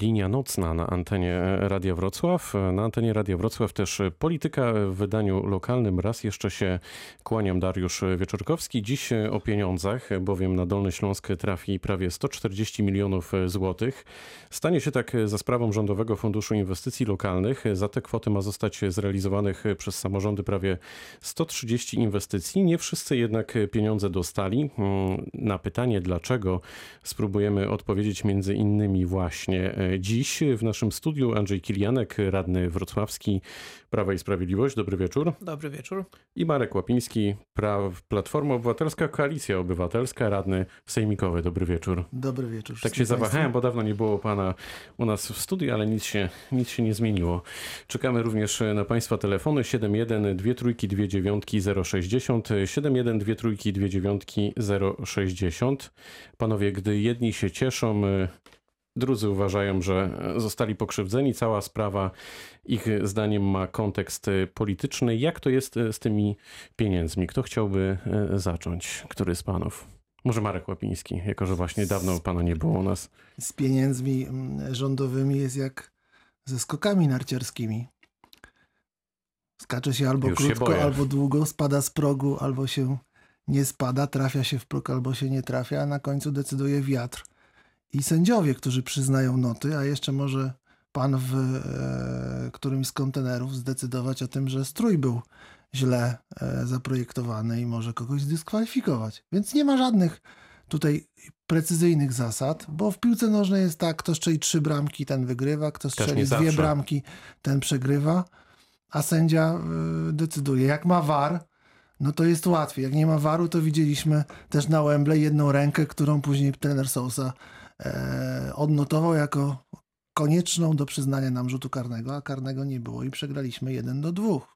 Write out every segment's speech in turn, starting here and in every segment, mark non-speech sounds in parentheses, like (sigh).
Linia nocna na antenie Radia Wrocław. Na antenie Radia Wrocław też polityka w wydaniu lokalnym. Raz jeszcze się kłaniam Dariusz Wieczorkowski. Dziś o pieniądzach, bowiem na Dolny Śląsk trafi prawie 140 milionów złotych. Stanie się tak za sprawą Rządowego Funduszu Inwestycji Lokalnych. Za te kwoty ma zostać zrealizowanych przez samorządy prawie 130 inwestycji. Nie wszyscy jednak pieniądze dostali. Na pytanie dlaczego spróbujemy odpowiedzieć między innymi właśnie Dziś w naszym studiu Andrzej Kilianek, radny wrocławski Prawa i Sprawiedliwość. Dobry wieczór. Dobry wieczór. I Marek Łapiński, Praw, Platforma Obywatelska, Koalicja Obywatelska, radny sejmikowy. Dobry wieczór. Dobry wieczór. Tak się zawahałem, bo dawno nie było pana u nas w studiu, ale nic się, nic się nie zmieniło. Czekamy również na państwa telefony 71 2 trójki 2 dziewiątki 060 71 2 trójki 2 dziewiątki 060. Panowie, gdy jedni się cieszą, Drudzy uważają, że zostali pokrzywdzeni. Cała sprawa ich zdaniem ma kontekst polityczny. Jak to jest z tymi pieniędzmi? Kto chciałby e, zacząć? Który z panów? Może Marek Łapiński, jako że właśnie dawno pana nie było u nas. Z pieniędzmi mm, rządowymi jest jak ze skokami narciarskimi. Skacze się albo Już krótko, się albo długo, spada z progu, albo się nie spada, trafia się w próg, albo się nie trafia, a na końcu decyduje wiatr i sędziowie, którzy przyznają noty, a jeszcze może pan w e, którymś z kontenerów zdecydować o tym, że strój był źle e, zaprojektowany i może kogoś zdyskwalifikować. Więc nie ma żadnych tutaj precyzyjnych zasad, bo w piłce nożnej jest tak, kto strzeli trzy bramki, ten wygrywa, kto strzeli dwie bramki, ten przegrywa, a sędzia e, decyduje. Jak ma war, no to jest łatwiej. Jak nie ma waru, to widzieliśmy też na Wembley jedną rękę, którą później trener Sousa odnotował jako konieczną do przyznania nam rzutu karnego, a karnego nie było i przegraliśmy 1 do 2.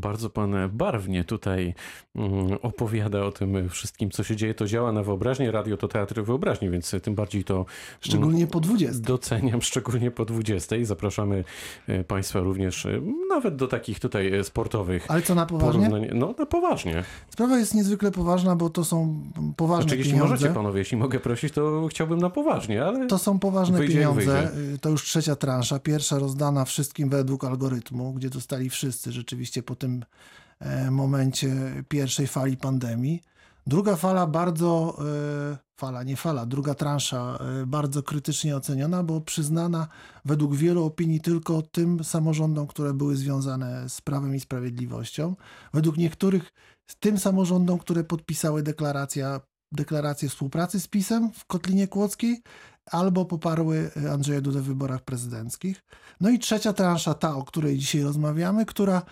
Bardzo pan barwnie tutaj mm, opowiada o tym wszystkim, co się dzieje. To działa na wyobraźnię. Radio to teatr wyobraźni, więc tym bardziej to. Szczególnie po 20. Doceniam, (laughs) szczególnie po 20. Zapraszamy e, Państwa również e, nawet do takich tutaj e, sportowych. Ale co na poważnie? No, na poważnie. Sprawa jest niezwykle poważna, bo to są poważne znaczy, jeśli pieniądze. możecie, panowie, jeśli mogę prosić, to chciałbym na poważnie, ale. To są poważne pieniądze. To już trzecia transza. Pierwsza rozdana wszystkim według algorytmu, gdzie dostali wszyscy rzeczywiście po tym e, momencie pierwszej fali pandemii. Druga fala bardzo, e, fala, nie fala, druga transza e, bardzo krytycznie oceniona, bo przyznana według wielu opinii tylko tym samorządom, które były związane z Prawem i Sprawiedliwością. Według niektórych tym samorządom, które podpisały deklaracja, deklarację współpracy z PiSem w Kotlinie Kłodzkiej, albo poparły Andrzeja Dudę w wyborach prezydenckich. No i trzecia transza, ta, o której dzisiaj rozmawiamy, która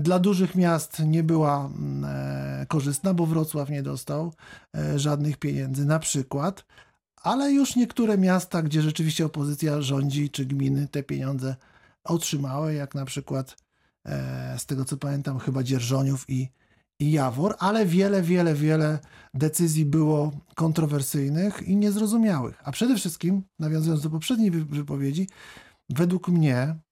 dla dużych miast nie była mm, e, korzystna, bo Wrocław nie dostał e, żadnych pieniędzy na przykład, ale już niektóre miasta, gdzie rzeczywiście opozycja rządzi, czy gminy te pieniądze otrzymały, jak na przykład z tego co pamiętam chyba Dzierżoniów i, i Jawor, ale wiele, wiele, wiele decyzji było kontrowersyjnych i niezrozumiałych. A przede wszystkim, nawiązując do poprzedniej wypowiedzi, według mnie E,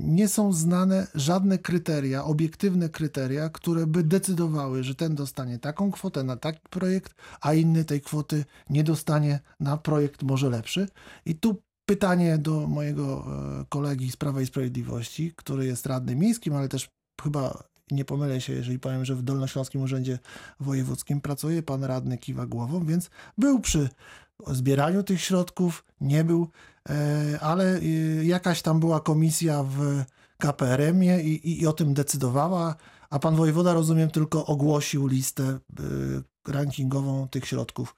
nie są znane żadne kryteria, obiektywne kryteria, które by decydowały, że ten dostanie taką kwotę na taki projekt, a inny tej kwoty nie dostanie na projekt może lepszy. I tu pytanie do mojego e, kolegi z Prawa i Sprawiedliwości, który jest radnym miejskim, ale też chyba nie pomylę się, jeżeli powiem, że w Dolnośląskim Urzędzie Wojewódzkim pracuje, pan radny kiwa głową, więc był przy zbieraniu tych środków, nie był, e, ale y, jakaś tam była komisja w KPRM-ie i, i, i o tym decydowała, a pan wojewoda, rozumiem, tylko ogłosił listę y, rankingową tych środków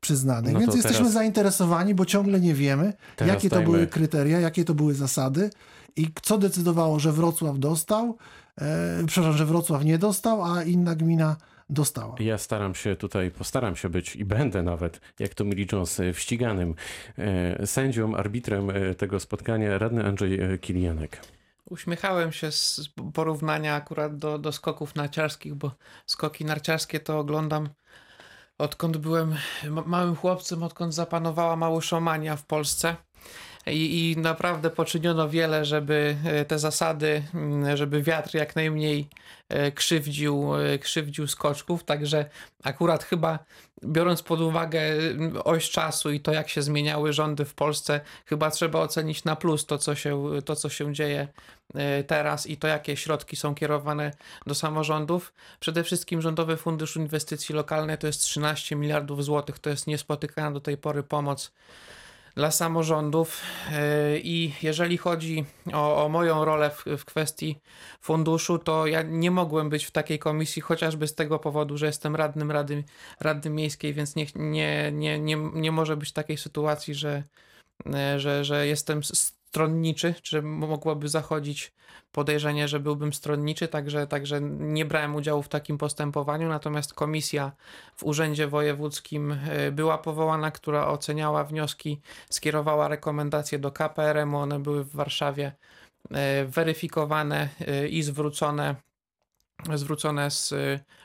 przyznanych. No Więc jesteśmy teraz... zainteresowani, bo ciągle nie wiemy, jakie to były kryteria, jakie to były zasady i co decydowało, że Wrocław dostał, e, przepraszam, że Wrocław nie dostał, a inna gmina dostała. Ja staram się tutaj, postaram się być i będę nawet, jak to mi licząc, e, ściganym e, sędzią, arbitrem e, tego spotkania, radny Andrzej Kilianek. Uśmiechałem się z porównania akurat do, do skoków narciarskich, bo skoki narciarskie to oglądam odkąd byłem małym chłopcem, odkąd zapanowała małoszomania w Polsce. I, i naprawdę poczyniono wiele, żeby e, te zasady, mm, żeby wiatr jak najmniej e, krzywdził, e, krzywdził skoczków, także akurat chyba biorąc pod uwagę mm, oś czasu i to jak się zmieniały rządy w Polsce, chyba trzeba ocenić na plus to, co się, to, co się dzieje teraz i to, jakie środki są kierowane do samorządów. Przede wszystkim Rządowy Fundusz Inwestycji Lokalnych to jest 13 miliardów złotych, to jest niespotykana do tej pory pomoc dla samorządów. E, I jeżeli chodzi o, o moją rolę w, w, kwestii funduszu, to ja nie mogłem być w takiej komisji, chociażby z tego powodu, że jestem radnym Rady, Rady Miejskiej, więc nie, nie, nie, nie, nie może być takiej sytuacji, że, e, że, że jestem stronniczy, czy mogłoby zachodzić podejrzenie, że byłbym stronniczy, także, także nie brałem udziału w takim postępowaniu, natomiast komisja w Urzędzie Wojewódzkim e, była powołana, która oceniała wnioski, skierowała rekomendacje do KPRM, one były w Warszawie e, weryfikowane e, i zwrócone, zwrócone z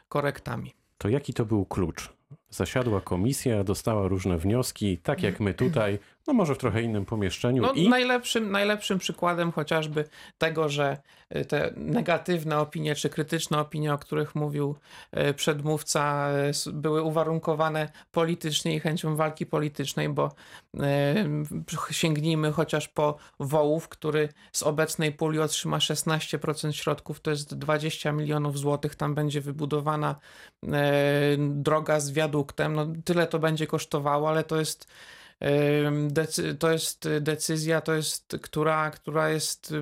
korektami. To jaki to był klucz? Zasiadła komisja, dostała różne wnioski, tak jak my tutaj, no może w trochę innym pomieszczeniu. No, i... najlepszym, najlepszym przykładem chociażby tego, że y, te negatywne opinie czy krytyczne opinie, o których mówił y, przedmówca, y, były uwarunkowane politycznie i chęcią walki politycznej, bo sięgnijmy chociaż po Wołów, który z obecnej puli otrzyma 16% środków, to jest 20 milionów złotych, tam będzie wybudowana droga z wiaduktem, no tyle to będzie kosztowało, ale to jest to jest decyzja, to jest, która, która jest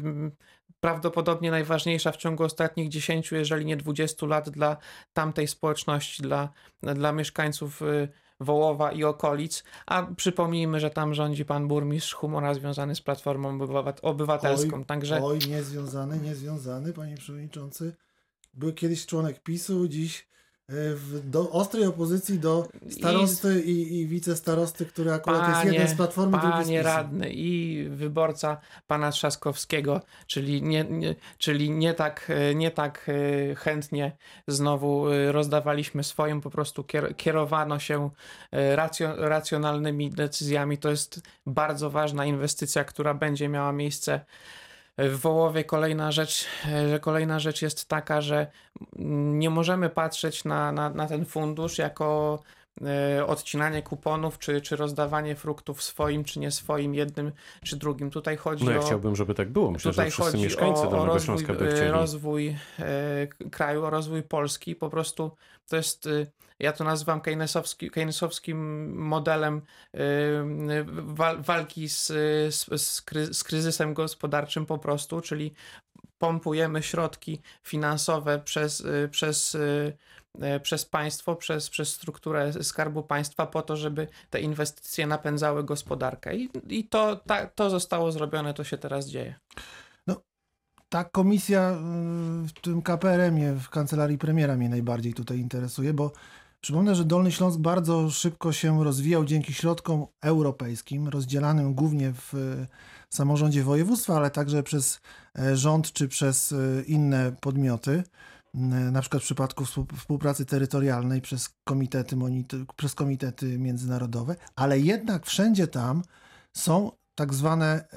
prawdopodobnie najważniejsza w ciągu ostatnich 10, jeżeli nie 20 lat dla tamtej społeczności, dla, dla mieszkańców y, Wołowa i okolic, a przypomnijmy, że tam rządzi pan burmistrz Humora związany z Platformą Obywatelską. Oj, Także... oj niezwiązany, niezwiązany, panie przewodniczący. Był kiedyś członek PiSu, dziś w, do ostrej opozycji do starosty i, i, i wicestarosty, który akurat panie, jest jeden z Platformy, Panie radny i wyborca pana Trzaskowskiego, czyli nie, nie, czyli nie, tak, nie tak e, chętnie znowu rozdawaliśmy swoim, po prostu kierowano się racjo, racjonalnymi decyzjami. To jest bardzo ważna inwestycja, która będzie miała miejsce w Wołowie kolejna rzecz, że kolejna rzecz jest taka, że nie możemy patrzeć na, na, na ten fundusz jako e, odcinanie kuponów, czy, czy rozdawanie fruktów swoim, czy nie swoim, jednym, czy drugim. Tutaj chodzi no ja o... chciałbym, żeby tak było. Myślę, tutaj że wszyscy chodzi mieszkańcy o, o rozwój, by rozwój e, kraju, o rozwój Polski. Po prostu to jest e, ja to nazywam keynesowski, keynesowskim modelem y, walki z, z, z kryzysem gospodarczym po prostu, czyli pompujemy środki finansowe przez, y, przez y, przez państwo, przez, przez strukturę Skarbu Państwa po to, żeby te inwestycje napędzały gospodarkę. I, i to, ta, to zostało zrobione, to się teraz dzieje. No, ta komisja w tym KPRM-ie, w kancelarii premiera mnie najbardziej tutaj interesuje, bo Przypomnę, że Dolny Śląsk bardzo szybko się rozwijał dzięki środkom europejskim, rozdzielanym głównie w e, samorządzie województwa, ale także przez e, rząd czy przez e, inne podmioty. Na przykład w przypadku współpracy terytorialnej przez komitety, przez komitety międzynarodowe, ale jednak wszędzie tam są tak zwane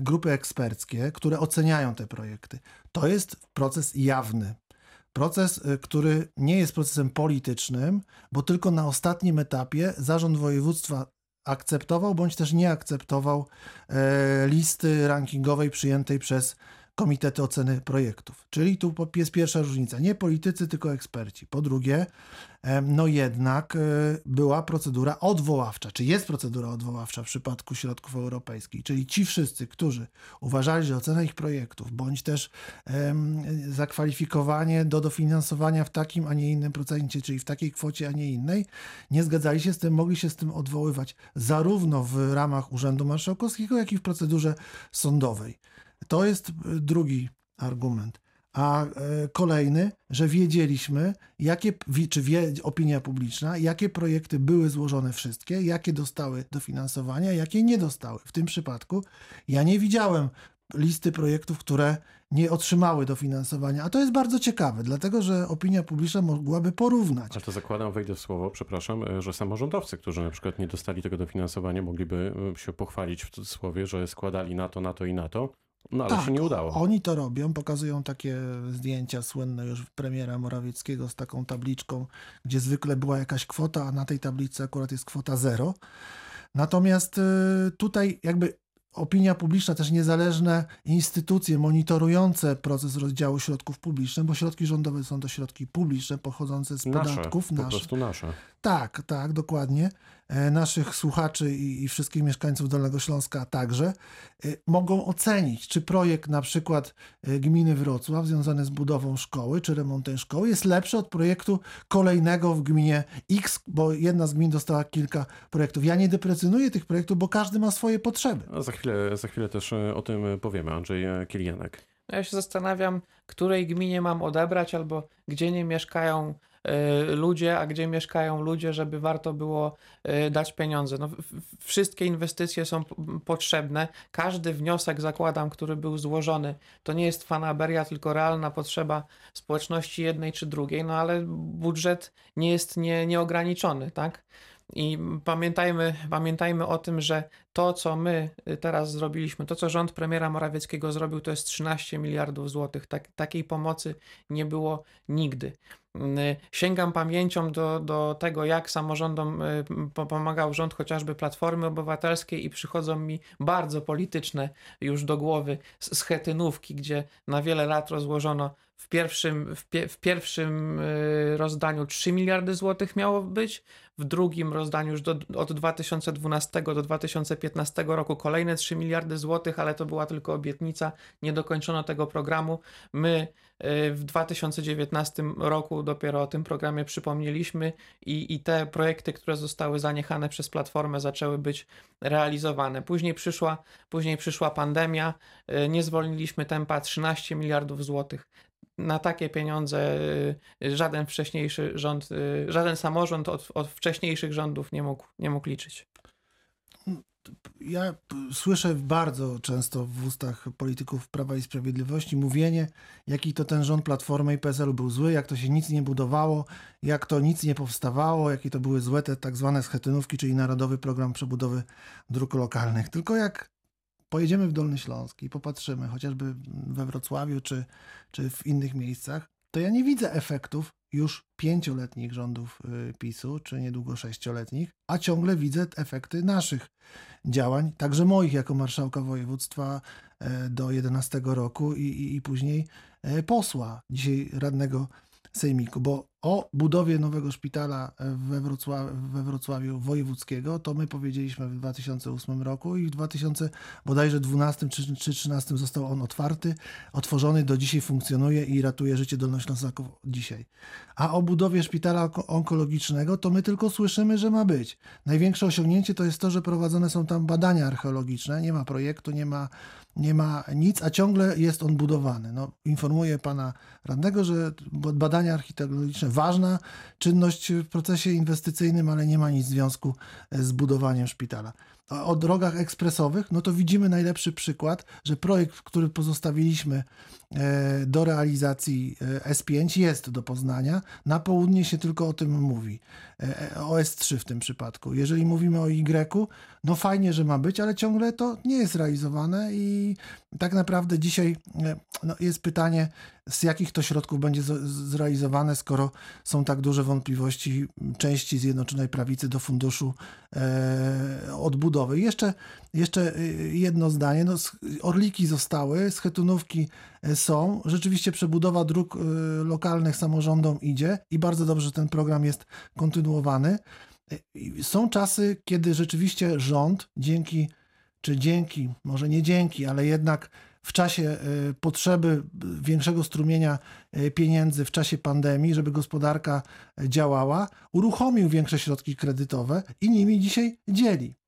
grupy eksperckie, które oceniają te projekty. To jest proces jawny. Proces, y, który nie jest procesem politycznym, bo tylko na ostatnim etapie zarząd województwa akceptował bądź też nie akceptował e, listy rankingowej przyjętej przez komitety oceny projektów. Czyli tu jest pierwsza różnica. Nie politycy, tylko eksperci. Po drugie, no jednak e, była procedura odwoławcza, czy jest procedura odwoławcza w przypadku środków europejskich, czyli ci wszyscy, którzy uważali, że ocena ich projektów, bądź też zakwalifikowanie do dofinansowania w takim, a nie innym procencie, czyli w takiej kwocie, a nie innej, nie zgadzali się z tym, mogli się z tym odwoływać zarówno w ramach Urzędu Marszałkowskiego, jak i w procedurze sądowej. To jest e, drugi argument. A e, kolejny, że wiedzieliśmy, jakie, czy wie opinia publiczna, jakie projekty były złożone wszystkie, jakie dostały dofinansowania, jakie nie dostały. W tym przypadku ja nie widziałem listy projektów, które nie otrzymały dofinansowania. A to jest bardzo ciekawe, dlatego że opinia publiczna mogłaby porównać. Ale to zakładam, wejdę w słowo, przepraszam, e, że samorządowcy, którzy na przykład nie dostali tego dofinansowania, mogliby się pochwalić w cudzysłowie, że składali na to, na to i na to. No ale tak, się nie udało. Oni to robią, pokazują takie zdjęcia słynne już premiera Morawieckiego z taką tabliczką, gdzie zwykle była jakaś kwota, a na tej tablicy akurat jest kwota zero. Natomiast y, tutaj jakby opinia publiczna, też niezależne instytucje monitorujące proces rozdziału środków publicznych, bo środki rządowe są to środki publiczne pochodzące z nasze, podatków po prostu nasze. Tak, tak, dokładnie. E, naszych słuchaczy i, i, wszystkich mieszkańców Dolnego Śląska także e, mogą ocenić, czy projekt na przykład e, gminy Wrocław związany z budową szkoły, czy remontem szkoły jest lepszy od projektu kolejnego w gminie X, bo jedna z gmin dostała kilka projektów. Ja nie deprecjonuję tych projektów, bo każdy ma swoje potrzeby. A za chwilę, za chwilę też o tym powiemy. Andrzej Kilianek. No ja się zastanawiam, której gminie mam odebrać, albo gdzie nie mieszkają ludzie, a gdzie mieszkają ludzie, żeby warto było y, dać pieniądze. No, wszystkie inwestycje są potrzebne. Każdy wniosek, zakładam, który był złożony, to nie jest fanaberia, tylko realna potrzeba społeczności jednej czy drugiej, no ale budżet nie jest nie, nieograniczony, tak? I pamiętajmy, pamiętajmy o tym, że to, co my teraz zrobiliśmy, to, co rząd premiera Morawieckiego zrobił, to jest 13 miliardów złotych. Tak, takiej pomocy nie było nigdy. Sięgam pamięcią do, do tego, jak samorządom y, pomagał rząd chociażby Platformy Obywatelskiej i przychodzą mi bardzo polityczne już do głowy schetynówki, gdzie na wiele lat rozłożono w pierwszym, w, pie, w pierwszym y, rozdaniu 3 miliardy złotych miało być, w drugim rozdaniu już do, od 2012 do 2015 roku kolejne 3 miliardy złotych, ale to była tylko obietnica, nie dokończono tego programu. My y, w 2019 roku dopiero o tym programie przypomnieliśmy i, i te projekty, które zostały zaniechane przez Platformę zaczęły być realizowane. Później przyszła, później przyszła pandemia, y, nie zwolniliśmy tempa 13 miliardów złotych na takie pieniądze y, żaden wcześniejszy rząd, y, żaden samorząd od, od wcześniejszych rządów nie mógł, nie mógł liczyć. Ja słyszę bardzo często w ustach polityków Prawa i Sprawiedliwości mówienie, jaki to ten rząd Platformy i PSL-u był zły, jak to się nic nie budowało, jak to nic nie powstawało, jakie to były złe te tak zwane schetynówki, czyli Narodowy Program Przebudowy Dróg Lokalnych. Tylko jak pojedziemy w Dolny Śląsk i popatrzymy chociażby we Wrocławiu czy, czy w innych miejscach, to ja nie widzę efektów już pięcioletnich rządów y, PiSu, czy niedługo sześcioletnich, a ciągle widzę efekty naszych działań, także moich jako marszałka województwa e, do 11 roku i, i, i później e, posła, dzisiaj radnego sejmiku, bo o budowie nowego szpitala we, Wrocław, we Wrocławiu Wojewódzkiego, to my powiedzieliśmy w 2008 roku i w 2000 bodajże 12 czy 2013 został on otwarty, otworzony, do dzisiaj funkcjonuje i ratuje życie Dolnoślązaków dzisiaj. A o budowie szpitala onkologicznego to my tylko słyszymy, że ma być. Największe osiągnięcie to jest to, że prowadzone są tam badania archeologiczne, nie ma projektu, nie ma, nie ma nic, a ciągle jest on budowany. No, informuję pana radnego, że badania archeologiczne ważna czynność w procesie inwestycyjnym, ale nie ma nic związku z budowaniem szpitala o drogach ekspresowych, no to widzimy najlepszy przykład, że projekt, który pozostawiliśmy e, do realizacji e, S5 jest do Poznania. Na południe się tylko o tym mówi. E, o S3 w tym przypadku. Jeżeli mówimy o Y, no fajnie, że ma być, ale ciągle to nie jest realizowane i tak naprawdę dzisiaj no jest pytanie, z jakich to środków będzie zrealizowane, skoro są tak duże wątpliwości części Zjednoczonej Prawicy do funduszu odbudowy budowy. Jeszcze, jeszcze y, jedno zdanie. No, orliki zostały, schetynówki y, są. Rzeczywiście przebudowa dróg y, lokalnych samorządom idzie i bardzo dobrze, że ten program jest kontynuowany. Są czasy, kiedy rzeczywiście rząd dzięki, czy dzięki, może nie dzięki, ale jednak w czasie potrzeby większego strumienia pieniędzy w czasie pandemii, żeby gospodarka działała, uruchomił większe środki kredytowe i nimi dzisiaj dzieli.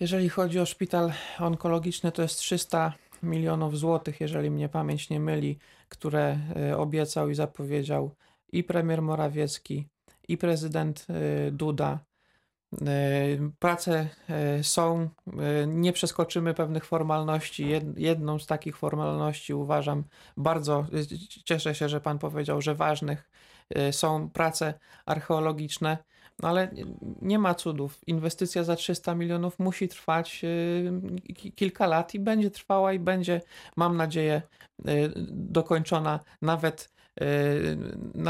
Jeżeli chodzi o szpital onkologiczny, to jest 300 milionów złotych, jeżeli mnie pamięć nie myli, które e, obiecał i zapowiedział i premier Morawiecki, i prezydent e, Duda. Prace są, nie przeskoczymy pewnych formalności. Jedną z takich formalności uważam bardzo, cieszę się, że Pan powiedział, że ważnych są prace archeologiczne. No ale nie ma cudów. Inwestycja za 300 milionów musi trwać kilka lat i będzie trwała i będzie, mam nadzieję, dokończona nawet,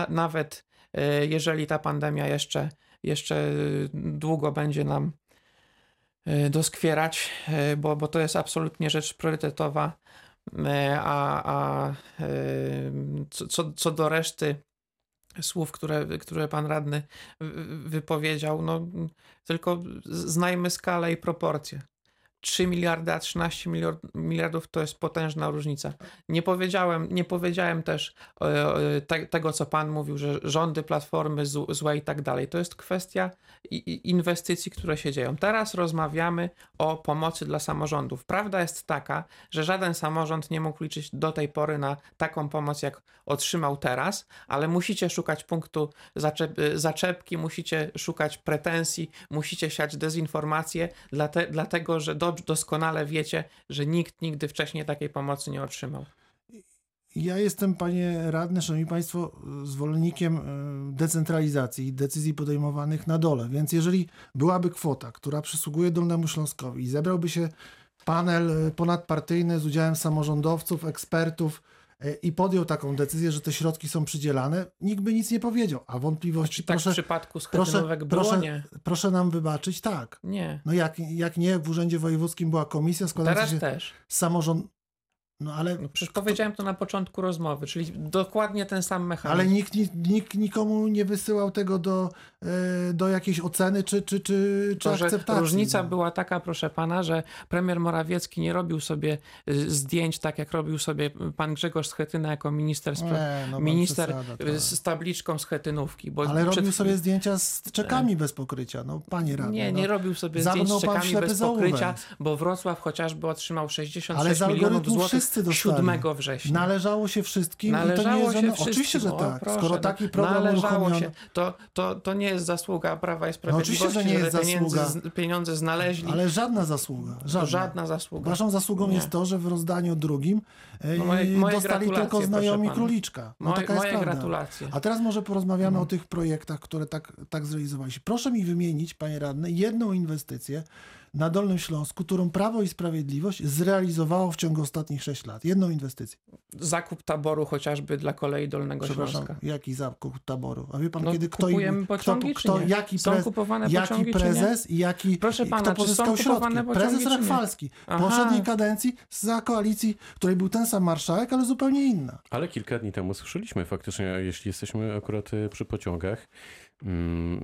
nawet jeżeli ta pandemia jeszcze jeszcze długo będzie nam doskwierać, bo, bo to jest absolutnie rzecz priorytetowa. A, a co, co do reszty słów, które, które pan radny wypowiedział, no tylko znajmy skalę i proporcje. 3 miliardy, a 13 miliardów to jest potężna różnica. Nie powiedziałem, nie powiedziałem też e, te, tego, co pan mówił, że rządy, platformy złe i tak dalej. To jest kwestia inwestycji, które się dzieją. Teraz rozmawiamy o pomocy dla samorządów. Prawda jest taka, że żaden samorząd nie mógł liczyć do tej pory na taką pomoc, jak otrzymał teraz, ale musicie szukać punktu zaczep zaczepki, musicie szukać pretensji, musicie siać dezinformację, dlate dlatego że do doskonale wiecie, że nikt nigdy wcześniej takiej pomocy nie otrzymał. Ja jestem, panie radny, szanowni państwo, zwolennikiem e, decentralizacji i decyzji podejmowanych na dole. Więc jeżeli byłaby kwota, która przysługuje Dolnemu Śląskowi i zebrałby się panel e, ponadpartyjny z udziałem samorządowców, ekspertów, i podjął taką decyzję, że te środki są przydzielane, nikt by nic nie powiedział. A wątpliwości tak proszę, w przypadku schetynówek proszę, było, proszę, nie? proszę nam wybaczyć, tak. Nie. No jak, jak nie, w Urzędzie Wojewódzkim była komisja składająca Teraz się też. z samorząd, no ale. No przecież powiedziałem to na początku rozmowy, czyli dokładnie ten sam mechanizm. Ale nikt, nikt nikomu nie wysyłał tego do, e, do jakiejś oceny czy, czy, czy, czy akceptacji. Różnica no. była taka, proszę pana, że premier Morawiecki nie robił sobie y, zdjęć tak, jak robił sobie pan Grzegorz Schetyna jako minister, no minister przesada, tak. z tabliczką Schetynówki. Bo ale przed... robił sobie zdjęcia z czekami bez pokrycia, no panie radny. Nie, no. nie robił sobie Zamknął zdjęć z czekami bez pokrycia, bo Wrocław chociażby otrzymał 66 ale milionów złotych wszyscy dostali. 7 września. Należało się wszystkim Należało i to nie jest żadne... Oczywiście, że O, tak. proszę, Skoro no, taki program należało uruchomiono... się. To, to, to nie jest zasługa Prawa i No oczywiście, Sprawiedliwości, że nie jest zasługa. pieniądze znaleźli. Ale żadna zasługa. Żadna. Żadna zasługa. Waszą zasługą Nie. jest to, że w rozdaniu drugim e, No moje- moje dostali tylko znajomi króliczka. No Moje, taka jest moje prawda. gratulacje. A teraz może porozmawiamy Mhm. o tych projektach, które tak, tak zrealizowaliście. Proszę mi wymienić, panie radny, jedną inwestycję na Dolnym Śląsku, którą Prawo i Sprawiedliwość zrealizowało w ciągu ostatnich 6 lat. Jedną inwestycję. Zakup taboru chociażby dla kolei Dolnego Przepraszam, Śląska. jaki zakup taboru? A wie pan, No, kiedy kto, kupujemy kto, pociągi, kto, nie? jaki, Są prez, kupowane jaki pociągi, czy nie? prezes i jaki Proszę pana, kto pozyskał środki? pociągi, Prezes? Rachwalski. Poprzedniej kadencji za koalicji, w której był ten sam marszałek, ale zupełnie inna. Ale kilka dni temu słyszeliśmy faktycznie, jeśli jesteśmy akurat y, przy pociągach,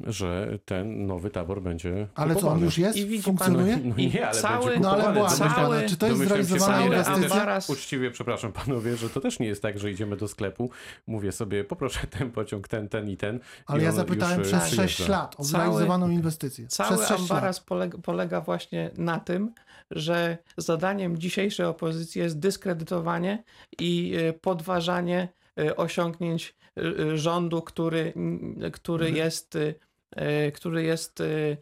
że ten nowy tabor będzie Ale co, on kupowany. już jest? I widzi Funkcjonuje? pan- No nie, ale cały- będzie No ale kupowany. błagam cały- pana, czy to jest zrealizowana cały inwestycja? ambaras- Uczciwie, przepraszam panowie, że to też nie jest tak, że idziemy do sklepu, mówię sobie, poproszę ten pociąg, ten, ten i ten. Ale i ja zapytałem już, przez przyjeżdża. 6 lat o Cały- zrealizowaną inwestycję. Cały przez 6 ambaraz lat. polega, polega właśnie na tym, że zadaniem dzisiejszej opozycji jest dyskredytowanie i y, podważanie y, osiągnięć rządu, który, który Mhm. jest y, y, który jest y,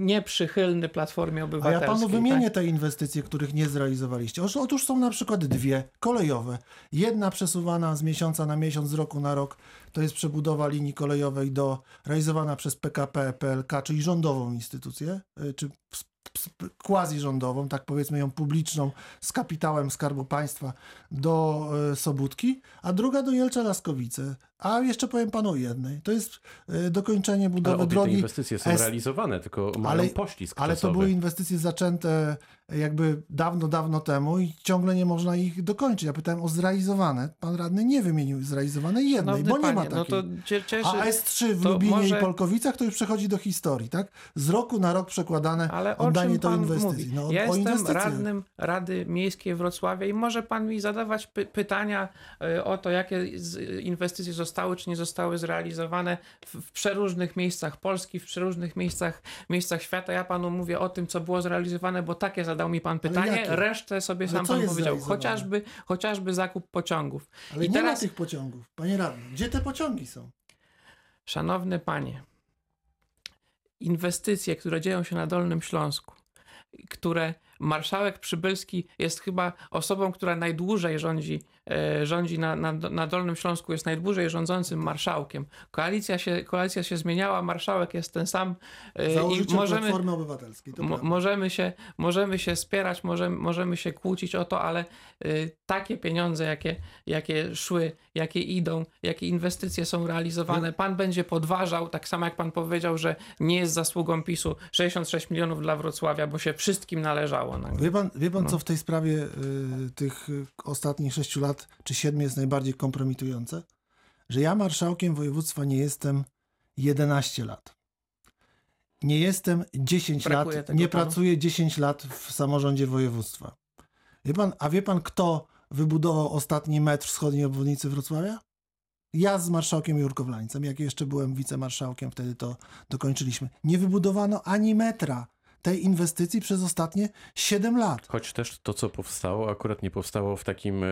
nieprzychylny Platformie A Obywatelskiej. ja panu tak? wymienię te inwestycje, których nie zrealizowaliście. Otóż są na przykład dwie kolejowe. Jedna przesuwana z miesiąca na miesiąc, z roku na rok. To jest przebudowa linii kolejowej do realizowana przez PKP PLK, czyli rządową instytucję, y, czy ps- ps- quasi rządową, tak powiedzmy ją publiczną, z kapitałem Skarbu Państwa do y, Sobótki, a druga do Jelcza Laskowice. A jeszcze powiem panu o jednej. To jest y, dokończenie Ale budowy te drogi inwestycje są S- realizowane, tylko mają Ale- poślizg ale to były inwestycje zaczęte jakby dawno, dawno temu i ciągle nie można ich dokończyć. Ja pytałem o zrealizowane. Pan radny nie wymienił zrealizowanej jednej, Szanowny bo nie ma panie, takiej. No to cie- cieszy, A S3 w Lubinie może- i Polkowicach to już przechodzi do historii, tak? Z roku na rok przekładane Ale oddanie pan inwestycji. mówi? No, ja o jestem radnym Rady Miejskiej Wrocławia i może pan mi zadawać py pytania y, o to, jakie inwestycje zostały czy nie zostały zrealizowane w, w przeróżnych miejscach Polski, w przeróżnych miejscach, miejscach świata. Ja panu mówię o tym, co było zrealizowane, bo takie zadał mi pan pytanie. Resztę sobie sam pan powiedział. Chociażby, chociażby zakup pociągów. Ale I nie teraz- ma tych pociągów. Panie radny, gdzie te pociągi są? Szanowny panie, inwestycje, które dzieją się na Dolnym Śląsku, które marszałek Przybylski jest chyba osobą, która najdłużej rządzi, rządzi na, na, na Dolnym Śląsku, jest najdłużej rządzącym marszałkiem. Koalicja się, koalicja się zmieniała, marszałek jest ten sam. e, Założyciel I możemy, Platformy Obywatelskiej. Mo, możemy, się, możemy się spierać, możemy, możemy się kłócić o to, ale y, takie pieniądze, jakie, jakie szły, jakie idą, jakie inwestycje są realizowane, pan będzie podważał, tak samo jak pan powiedział, że nie jest zasługą PiSu 66 milionów dla Wrocławia, bo się wszystkim należało nagle. Wie pan, wie pan no. co w tej sprawie y, tych ostatnich sześciu lat czy siedmiu jest najbardziej kompromitujące? Że ja marszałkiem województwa nie jestem 11 lat. Nie jestem 10 Brakuje lat, nie panu? pracuję 10 lat w samorządzie województwa. Wie pan, a wie pan, kto wybudował ostatni metr wschodniej obwodnicy Wrocławia? Ja z marszałkiem Jurkowlańcem, jak jeszcze byłem wicemarszałkiem, wtedy to dokończyliśmy. Nie wybudowano ani metra tej inwestycji przez ostatnie 7 lat. Choć też to, co powstało, akurat nie powstało w takim e,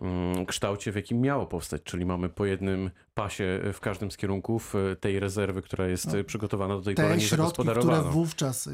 mm, kształcie, w jakim miało powstać, czyli mamy po jednym pasie w każdym z kierunków e, tej rezerwy, która jest no, przygotowana do tej pory środki, które wówczas,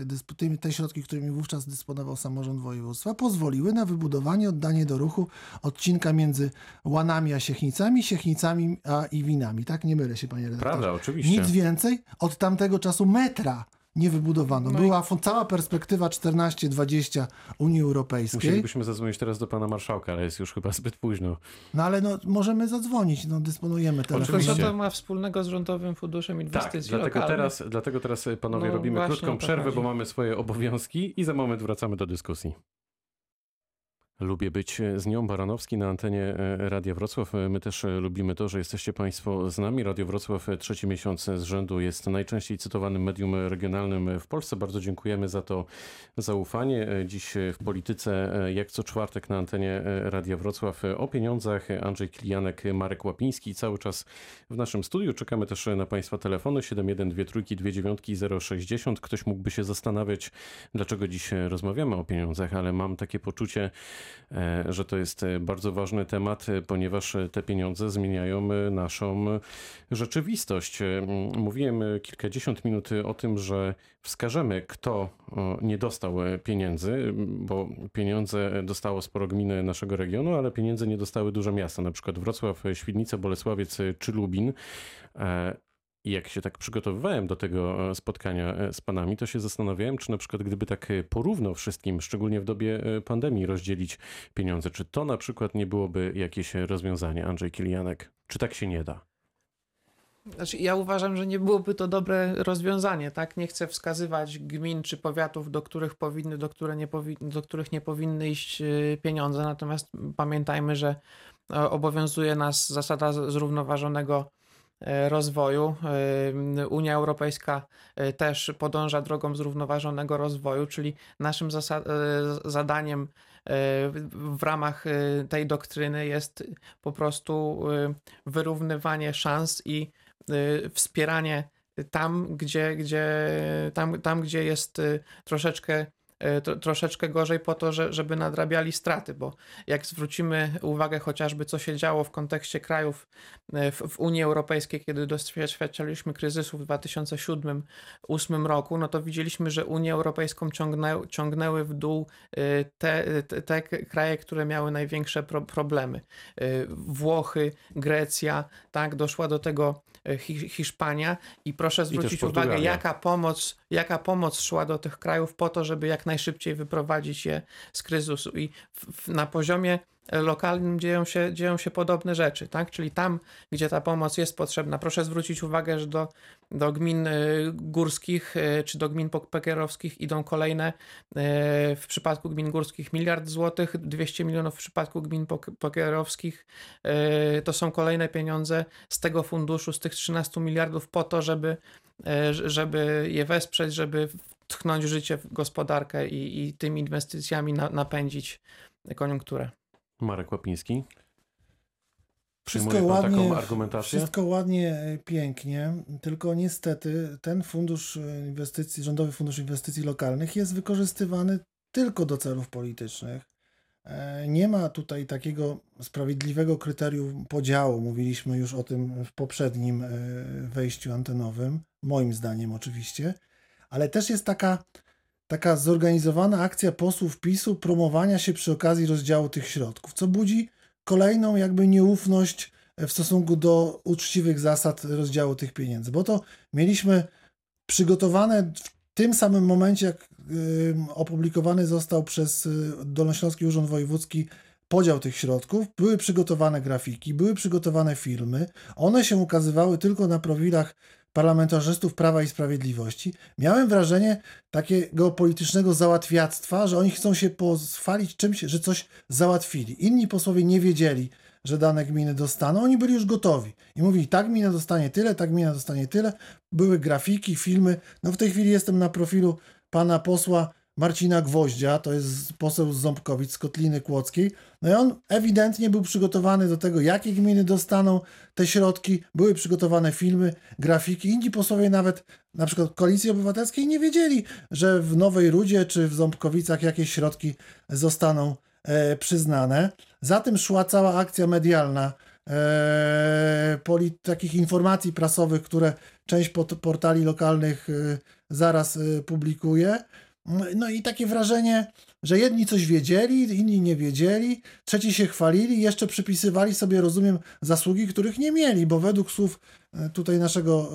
te środki, którymi wówczas dysponował samorząd województwa, pozwoliły na wybudowanie, oddanie do ruchu odcinka między Łanami a Siechnicami, Siechnicami a Iwinami. Tak? Nie mylę się, panie redaktorze. Prawda, oczywiście. Nic więcej. Od tamtego czasu metra nie wybudowano. No Była i... cała perspektywa 14-20 Unii Europejskiej. Musielibyśmy zadzwonić teraz do pana marszałka, ale jest już chyba zbyt późno. No ale no, możemy zadzwonić, no, dysponujemy telefonem. Oczywiście. Co to ma wspólnego z Rządowym Funduszem tak, Inwestycji tak, dlatego teraz, dlatego teraz panowie no, robimy krótką przerwę, bo mamy swoje obowiązki i za moment wracamy do dyskusji. Lubię być z nią, Baranowski na antenie e, Radia Wrocław. E, my też e, lubimy to, że jesteście Państwo z nami. Radio Wrocław trzeci miesiąc z rzędu jest najczęściej cytowanym medium regionalnym w Polsce. Bardzo dziękujemy za to zaufanie. Dziś w polityce, jak co czwartek na antenie Radia Wrocław o pieniądzach. Andrzej Kilianek, Marek Łapiński cały czas w naszym studiu. Czekamy też na Państwa telefony 7123 060. Ktoś mógłby się zastanawiać, dlaczego dziś rozmawiamy o pieniądzach, ale mam takie poczucie, E, że to jest e, bardzo ważny temat, e, ponieważ te pieniądze zmieniają naszą rzeczywistość. Mówiłem kilkadziesiąt minut o tym, że wskażemy, kto nie dostał pieniędzy, bo pieniądze dostało sporo gminy naszego regionu, ale pieniędzy nie dostały duże miasta, na przykład Wrocław, Świdnica, Bolesławiec czy Lubin. Jak się tak przygotowywałem do tego e, spotkania e, z panami, to się zastanawiałem, czy na przykład gdyby tak e, porówno wszystkim, szczególnie w dobie pandemii, rozdzielić pieniądze, czy to na przykład nie byłoby jakieś rozwiązanie, Andrzej Kilianek? Czy tak się nie da? Znaczy, ja uważam, że nie byłoby to dobre rozwiązanie, tak? Nie chcę wskazywać gmin czy powiatów, do których powinny, do, które nie powinny, do których nie powinny iść pieniądze, natomiast pamiętajmy, że obowiązuje nas zasada zrównoważonego rozwoju. E, Unia Europejska e, też podąża drogą zrównoważonego rozwoju, czyli naszym zadaniem w ramach tej doktryny jest po prostu wyrównywanie szans i wspieranie tam, gdzie, gdzie, tam, tam, gdzie jest troszeczkę E, to, troszeczkę gorzej po to, że, żeby nadrabiali straty, bo jak zwrócimy uwagę chociażby, co się działo w kontekście krajów e, w, w Unii Europejskiej, kiedy doświadczaliśmy kryzysu w 2007-2008 roku, no to widzieliśmy, że Unię Europejską ciągnę, ciągnęły w dół e, te, te, te kraje, które miały największe pro, problemy. Włochy, Grecja, tak, doszła do tego Hiszpania i proszę zwrócić I uwagę, jaka pomoc, jaka pomoc szła do tych krajów po to, żeby jak najszybciej wyprowadzić je z kryzysu. I w, w, na poziomie lokalnym dzieją się, dzieją się podobne rzeczy, tak? Czyli tam, gdzie ta pomoc jest potrzebna. Proszę zwrócić uwagę, że do, do gmin y, górskich y, czy do gmin pekerowskich idą kolejne y, w przypadku gmin górskich miliard złotych, 200 milionów w przypadku gmin pekerowskich. To są kolejne pieniądze z tego funduszu, z tych 13 miliardów po to, żeby, żeby je wesprzeć, żeby tchnąć życie w gospodarkę i, i tymi inwestycjami na, napędzić koniunkturę. Marek Łapiński. Wszystko ładnie, taką argumentację? Wszystko ładnie, e, pięknie, tylko niestety ten fundusz e, inwestycji, Rządowy Fundusz Inwestycji Lokalnych jest wykorzystywany tylko do celów politycznych. E, nie ma tutaj takiego sprawiedliwego kryterium podziału. Mówiliśmy już o tym w poprzednim wejściu antenowym. moim zdaniem oczywiście, ale też jest taka, taka zorganizowana akcja posłów PiSu promowania się przy okazji rozdziału tych środków, co budzi kolejną jakby nieufność w stosunku do uczciwych zasad rozdziału tych pieniędzy, bo to mieliśmy przygotowane w tym samym momencie, jak opublikowany został przez y, Dolnośląski Urząd Wojewódzki podział tych środków, były przygotowane grafiki, były przygotowane filmy, one się ukazywały tylko na profilach parlamentarzystów Prawa i Sprawiedliwości. Miałem wrażenie takiego politycznego załatwiactwa, że oni chcą się pochwalić czymś, że coś załatwili. Inni posłowie nie wiedzieli, że dane gminy dostaną, oni byli już gotowi i mówili, tak gmina dostanie tyle, tak gmina dostanie tyle. Były grafiki, filmy. No w tej chwili jestem na profilu pana posła Marcina Gwoździa, to jest poseł z Ząbkowic, z Kotliny Kłodzkiej. No i on ewidentnie był przygotowany do tego, jakie gminy dostaną te środki. Były przygotowane filmy, grafiki. Inni posłowie nawet, na przykład Koalicji Obywatelskiej, nie wiedzieli, że w Nowej Rudzie czy w Ząbkowicach jakieś środki zostaną e, przyznane. Za tym szła cała akcja medialna e, takich informacji prasowych, które część portali lokalnych e, zaraz e, publikuje. No i takie wrażenie, że jedni coś wiedzieli, inni nie wiedzieli, trzeci się chwalili, jeszcze przypisywali sobie, rozumiem, zasługi, których nie mieli, bo według słów e, tutaj naszego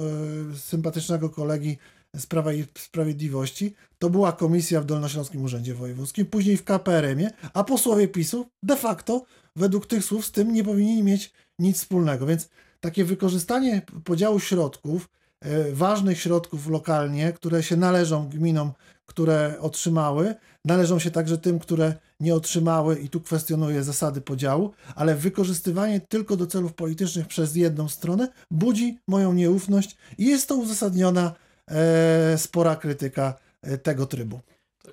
sympatycznego kolegi z Prawa i Sprawiedliwości, to była komisja w Dolnośląskim Urzędzie Wojewódzkim, później w KPRM-ie, a posłowie PiSu de facto według tych słów z tym nie powinni mieć nic wspólnego. Więc takie wykorzystanie podziału środków, e, ważnych środków lokalnie, które się należą gminom, które otrzymały, należą się także tym, które nie otrzymały i tu kwestionuję zasady podziału, ale wykorzystywanie tylko do celów politycznych przez jedną stronę budzi moją nieufność i jest to uzasadniona e, spora krytyka e, tego trybu.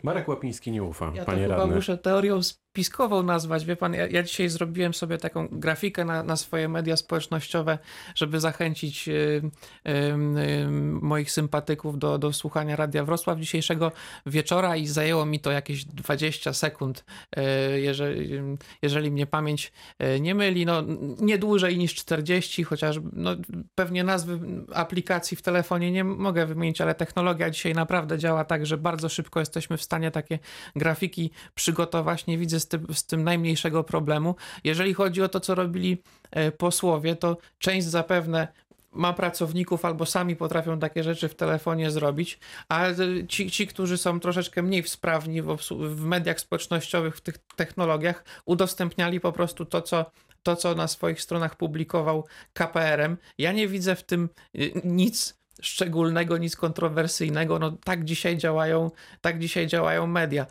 Marek Łapiński nie ufa, ja panie to radny. muszę teorią spiskową nazwać. Wie pan, ja, ja, dzisiaj zrobiłem sobie taką grafikę na, na swoje media społecznościowe, żeby zachęcić y, y, y, moich sympatyków do, do słuchania Radia Wrocław dzisiejszego wieczora i zajęło mi to jakieś 20 sekund, y, jeżeli, jeżeli mnie pamięć y, nie myli. No, nie dłużej niż 40, chociaż no, pewnie nazwy aplikacji w telefonie nie mogę wymienić, ale technologia dzisiaj naprawdę działa tak, że bardzo szybko jesteśmy w stanie takie grafiki przygotować. Nie widzę z tym, z tym najmniejszego problemu. Jeżeli chodzi o to, co robili e, posłowie, to część zapewne ma pracowników albo sami potrafią takie rzeczy w telefonie zrobić, a ci, ci którzy są troszeczkę mniej sprawni w, w mediach społecznościowych, w tych technologiach, udostępniali po prostu to, co to, co na swoich stronach publikował KPRM. Ja nie widzę w tym y, nic szczególnego, nic kontrowersyjnego. No tak dzisiaj działają, tak dzisiaj działają media.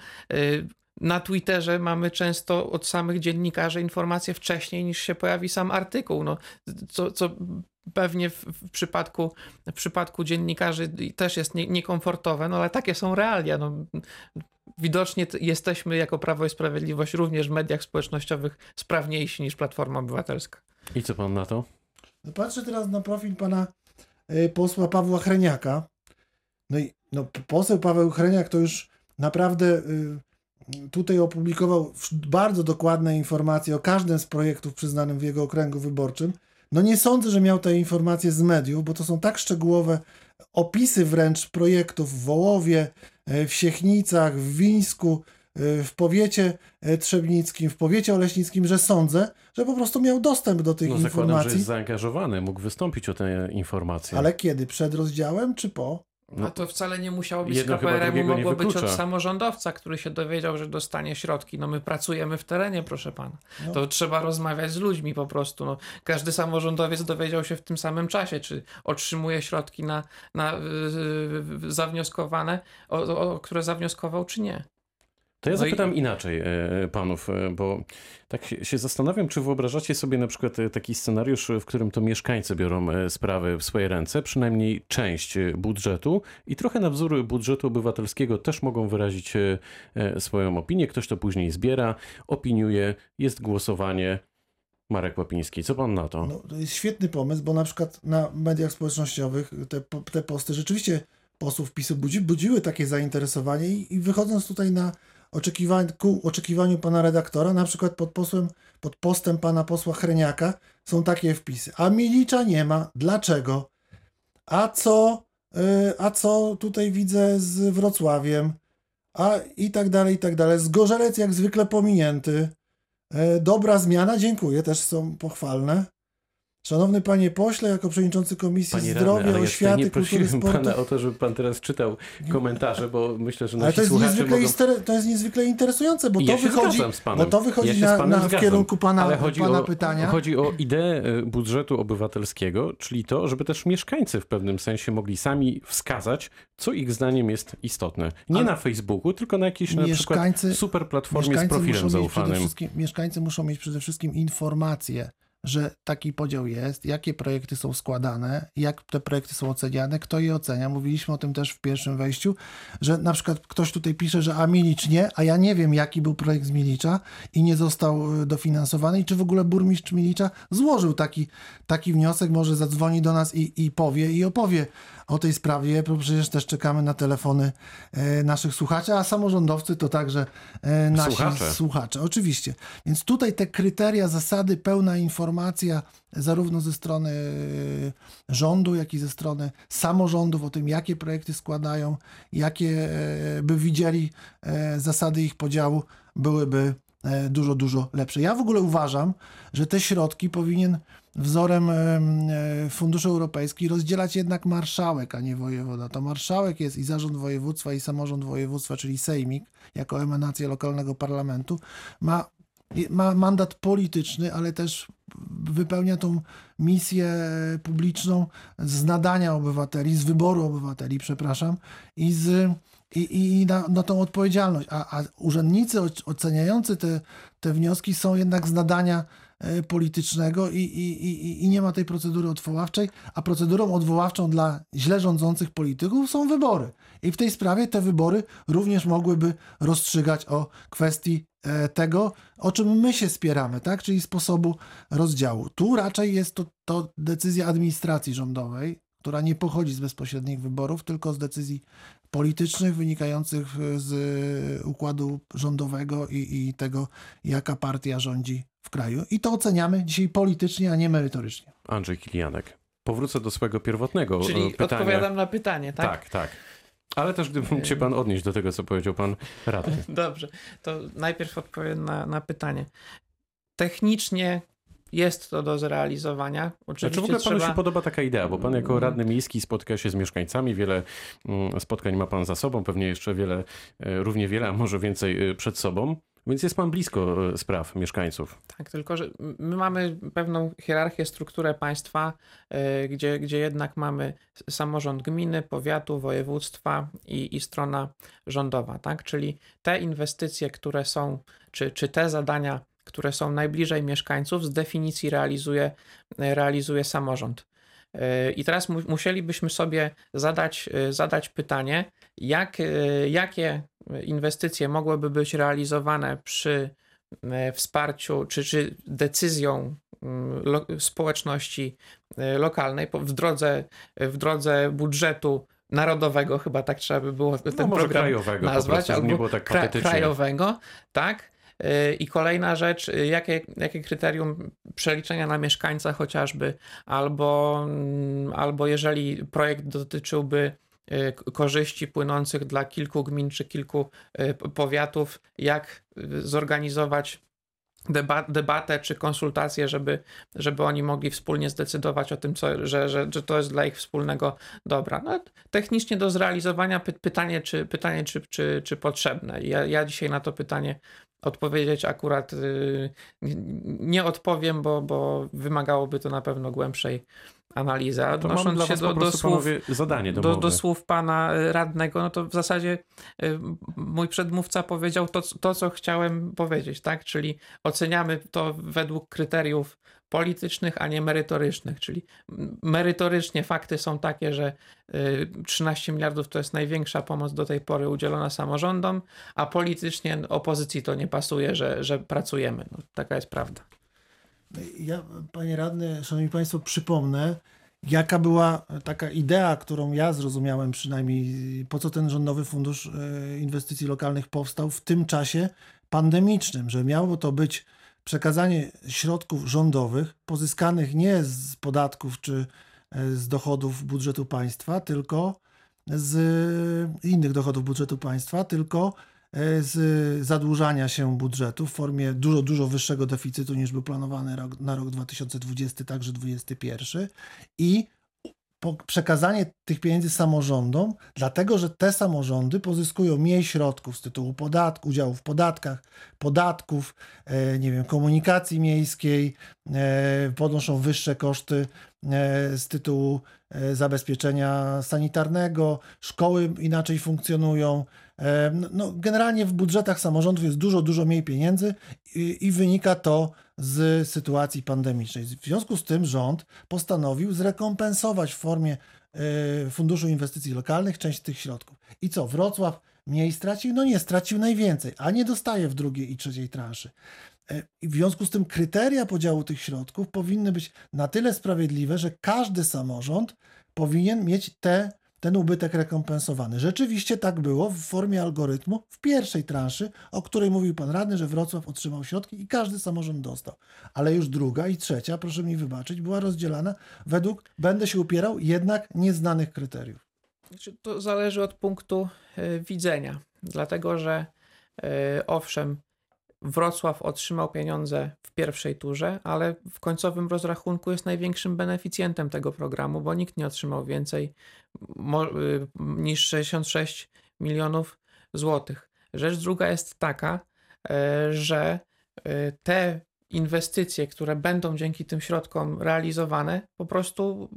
Na Twitterze mamy często od samych dziennikarzy informacje wcześniej niż się pojawi sam artykuł, no, co, co pewnie w, w, przypadku, w przypadku dziennikarzy też jest nie, niekomfortowe, no ale takie są realia. No. Widocznie jesteśmy jako Prawo i Sprawiedliwość również w mediach społecznościowych sprawniejsi niż Platforma Obywatelska. I co pan na to? Patrzę teraz na profil pana y, posła Pawła Chreniaka. No i no, poseł Paweł Chreniak to już naprawdę y, tutaj opublikował bardzo dokładne informacje o każdym z projektów przyznanym w jego okręgu wyborczym. No nie sądzę, że miał te informacje z mediów, bo to są tak szczegółowe opisy wręcz projektów w Wołowie, e, w Siechnicach, w Wińsku, e, w powiecie e, trzebnickim, w powiecie oleśnickim, że sądzę, że po prostu miał dostęp do tych no, informacji. Zakładam, że jest zaangażowany, mógł wystąpić o te informacje. Ale kiedy? Przed rozdziałem czy po? No, A to wcale nie musiało być z KPRM-u, mogło być od samorządowca, który się dowiedział, że dostanie środki. No my pracujemy w terenie, proszę pana. No. To trzeba rozmawiać z ludźmi po prostu. No, każdy samorządowiec dowiedział się w tym samym czasie, czy otrzymuje środki na, na yy, zawnioskowane, o, o, o które zawnioskował, czy nie. To ja no zapytam inaczej e, panów, e, bo tak się zastanawiam, czy wyobrażacie sobie na przykład e, taki scenariusz, w którym to mieszkańcy biorą sprawy w swoje ręce, przynajmniej część budżetu i trochę na wzór budżetu obywatelskiego też mogą wyrazić swoją opinię. Ktoś to później zbiera, opiniuje, jest głosowanie. Marek Łapiński, co pan na to? No, to jest świetny pomysł, bo na przykład na mediach społecznościowych te, te posty rzeczywiście posłów PiSu budzi, budziły takie zainteresowanie i, i wychodząc tutaj na oczekiwań, ku oczekiwaniu pana redaktora, na przykład pod, posłem, pod postem pana posła Chreniaka są takie wpisy. A Milicza nie ma. Dlaczego? A co a co tutaj widzę z Wrocławiem, a i tak dalej, i tak dalej. Zgorzelec jak zwykle pominięty. Dobra zmiana, dziękuję, też są pochwalne. Szanowny panie pośle, jako przewodniczący Komisji Panie Zdrowia, Oświaty, ja nie Kultury, prosiłem Sportu... pana o to, żeby pan teraz czytał komentarze, bo myślę, że Ale nasi to jest, słuchacze mogą... ister- to jest niezwykle interesujące, bo to ja się wychodzi, bo to wychodzi Ja na, na, w kierunku pana, Ale chodzi pana o, pytania. Chodzi o ideę e, budżetu obywatelskiego, czyli to, żeby też mieszkańcy w pewnym sensie mogli sami wskazać, co ich zdaniem jest istotne. Nie Ale na Facebooku, tylko na jakiejś na przykład super platformie z profilem zaufanym. mieszkańcy muszą mieć przede wszystkim informacje, że taki podział jest, jakie projekty są składane, jak te projekty są oceniane, kto je ocenia. Mówiliśmy o tym też w pierwszym wejściu, że na przykład ktoś tutaj pisze, że a Milicz nie, a ja nie wiem, jaki był projekt z Milicza i nie został y, dofinansowany i czy w ogóle burmistrz Milicza złożył taki, taki wniosek, może zadzwoni do nas i, i powie i opowie o tej sprawie, bo przecież też czekamy na telefony e, naszych słuchaczy, a samorządowcy to także e, nasi Słuchacze. słuchacze. Oczywiście. Więc tutaj te kryteria, zasady, pełna informacja zarówno ze strony e, rządu, jak i ze strony samorządów o tym, jakie projekty składają, jakie e, by widzieli e, zasady ich podziału, byłyby dużo, dużo lepsze. Ja w ogóle uważam, że te środki powinien wzorem em, funduszy europejskich rozdzielać jednak marszałek, a nie wojewoda. To marszałek jest i zarząd województwa, i samorząd województwa, czyli sejmik, jako emanacja lokalnego parlamentu, ma, ma mandat polityczny, ale też wypełnia tą misję publiczną z nadania obywateli, z wyboru obywateli, przepraszam, i z i, i na, na tą odpowiedzialność. A, a urzędnicy oc- oceniający te, te wnioski są jednak z nadania e, politycznego i, i, i, i nie ma tej procedury odwoławczej, a procedurą odwoławczą dla źle rządzących polityków są wybory. I w tej sprawie te wybory również mogłyby rozstrzygać o kwestii tego, o czym my się spieramy, tak? czyli sposobu rozdziału. Tu raczej jest to, to decyzja administracji rządowej, która nie pochodzi z bezpośrednich wyborów, tylko z decyzji politycznych wynikających z układu rządowego i, i tego, jaka partia rządzi w kraju. I to oceniamy dzisiaj politycznie, a nie merytorycznie. Andrzej Kilianek. Powrócę do swojego pierwotnego e, Czyli pytania. odpowiadam na pytanie, tak? Tak, tak. Ale też gdyby mógł się pan odnieść do tego, co powiedział pan radny. (laughs) Dobrze, to najpierw odpowiem na, na pytanie. Technicznie jest to do zrealizowania. Oczywiście Znaczy w ogóle panu trzeba... się podoba taka idea, bo pan jako radny miejski spotyka się z mieszkańcami, wiele mm, spotkań ma pan za sobą, pewnie jeszcze wiele, e, równie wiele, a może więcej e, przed sobą, więc jest pan blisko e, spraw mieszkańców. Tak, tylko że my mamy pewną hierarchię, strukturę państwa, y, gdzie, gdzie jednak mamy samorząd gminy, powiatu, województwa i, i strona rządowa, tak? Czyli te inwestycje, które są, czy, czy te zadania, które są najbliżej mieszkańców, z definicji realizuje, realizuje samorząd. I teraz mu, musielibyśmy sobie zadać, zadać pytanie, jak, jakie inwestycje mogłyby być realizowane przy e, wsparciu czy, czy decyzją mm, lo, społeczności e, lokalnej w drodze, w drodze budżetu narodowego, chyba tak trzeba by było ten No program krajowego nazwać, prostu, albo było tak kra, krajowego, tak? E, I kolejna rzecz, jakie, jakie kryterium przeliczenia na mieszkańca chociażby, albo, mm, albo jeżeli projekt dotyczyłby korzyści płynących dla kilku gmin czy kilku e, powiatów, jak e, zorganizować deba debatę czy konsultacje, żeby, żeby oni mogli wspólnie zdecydować o tym, co, że, że, że to jest dla ich wspólnego dobra. No, technicznie do zrealizowania py pytanie, czy, pytanie czy, czy, czy potrzebne. Ja, ja dzisiaj na to pytanie odpowiedzieć akurat yy, nie odpowiem, bo, bo wymagałoby to na pewno głębszej analizy. A To Odnosząc się do, do słów zadanie do, do słów pana y, radnego, no to w zasadzie y, mój przedmówca powiedział to, to, co chciałem powiedzieć, tak? Czyli oceniamy to według kryteriów politycznych, a nie merytorycznych. Czyli merytorycznie fakty są takie, że y, 13 miliardów to jest największa pomoc do tej pory udzielona samorządom, a politycznie opozycji to nie pasuje, że, że pracujemy. No, taka jest prawda. Ja, panie radny, szanowni państwo, przypomnę, jaka była taka idea, którą ja zrozumiałem przynajmniej, po co ten rządowy fundusz e, inwestycji lokalnych powstał w tym czasie pandemicznym, że miało to być przekazanie środków rządowych pozyskanych nie z podatków czy z dochodów budżetu państwa, tylko z innych dochodów budżetu państwa, tylko e, z zadłużania się budżetu w formie dużo, dużo wyższego deficytu niż był planowany rok, na rok 2020, także 2021 i przekazanie tych pieniędzy samorządom, dlatego że te samorządy pozyskują mniej środków z tytułu podatku, udziału w podatkach, podatków, e, nie wiem, komunikacji miejskiej, e, podnoszą wyższe koszty e, z tytułu zabezpieczenia sanitarnego, szkoły inaczej funkcjonują. No, generalnie w budżetach samorządów jest dużo, dużo mniej pieniędzy i, i wynika to z sytuacji pandemicznej. W związku z tym rząd postanowił zrekompensować w formie e, Funduszu Inwestycji Lokalnych część tych środków. I co? Wrocław mniej stracił? No nie, stracił najwięcej, a nie dostaje w drugiej i trzeciej transzy. E, I w związku z tym kryteria podziału tych środków powinny być na tyle sprawiedliwe, że każdy samorząd powinien mieć te ten ubytek rekompensowany. Rzeczywiście tak było w formie algorytmu w pierwszej transzy, o której mówił pan radny, że Wrocław otrzymał środki i każdy samorząd dostał. Ale już druga i trzecia, proszę mi wybaczyć, była rozdzielana według, będę się upierał, jednak nieznanych kryteriów. Znaczy, to zależy od punktu e, widzenia, dlatego że e, owszem, Wrocław otrzymał pieniądze w pierwszej turze, ale w końcowym rozrachunku jest największym beneficjentem tego programu, bo nikt nie otrzymał więcej y, niż 66 milionów złotych. Rzecz druga jest taka, e, że e, te inwestycje, które będą dzięki tym środkom realizowane, po prostu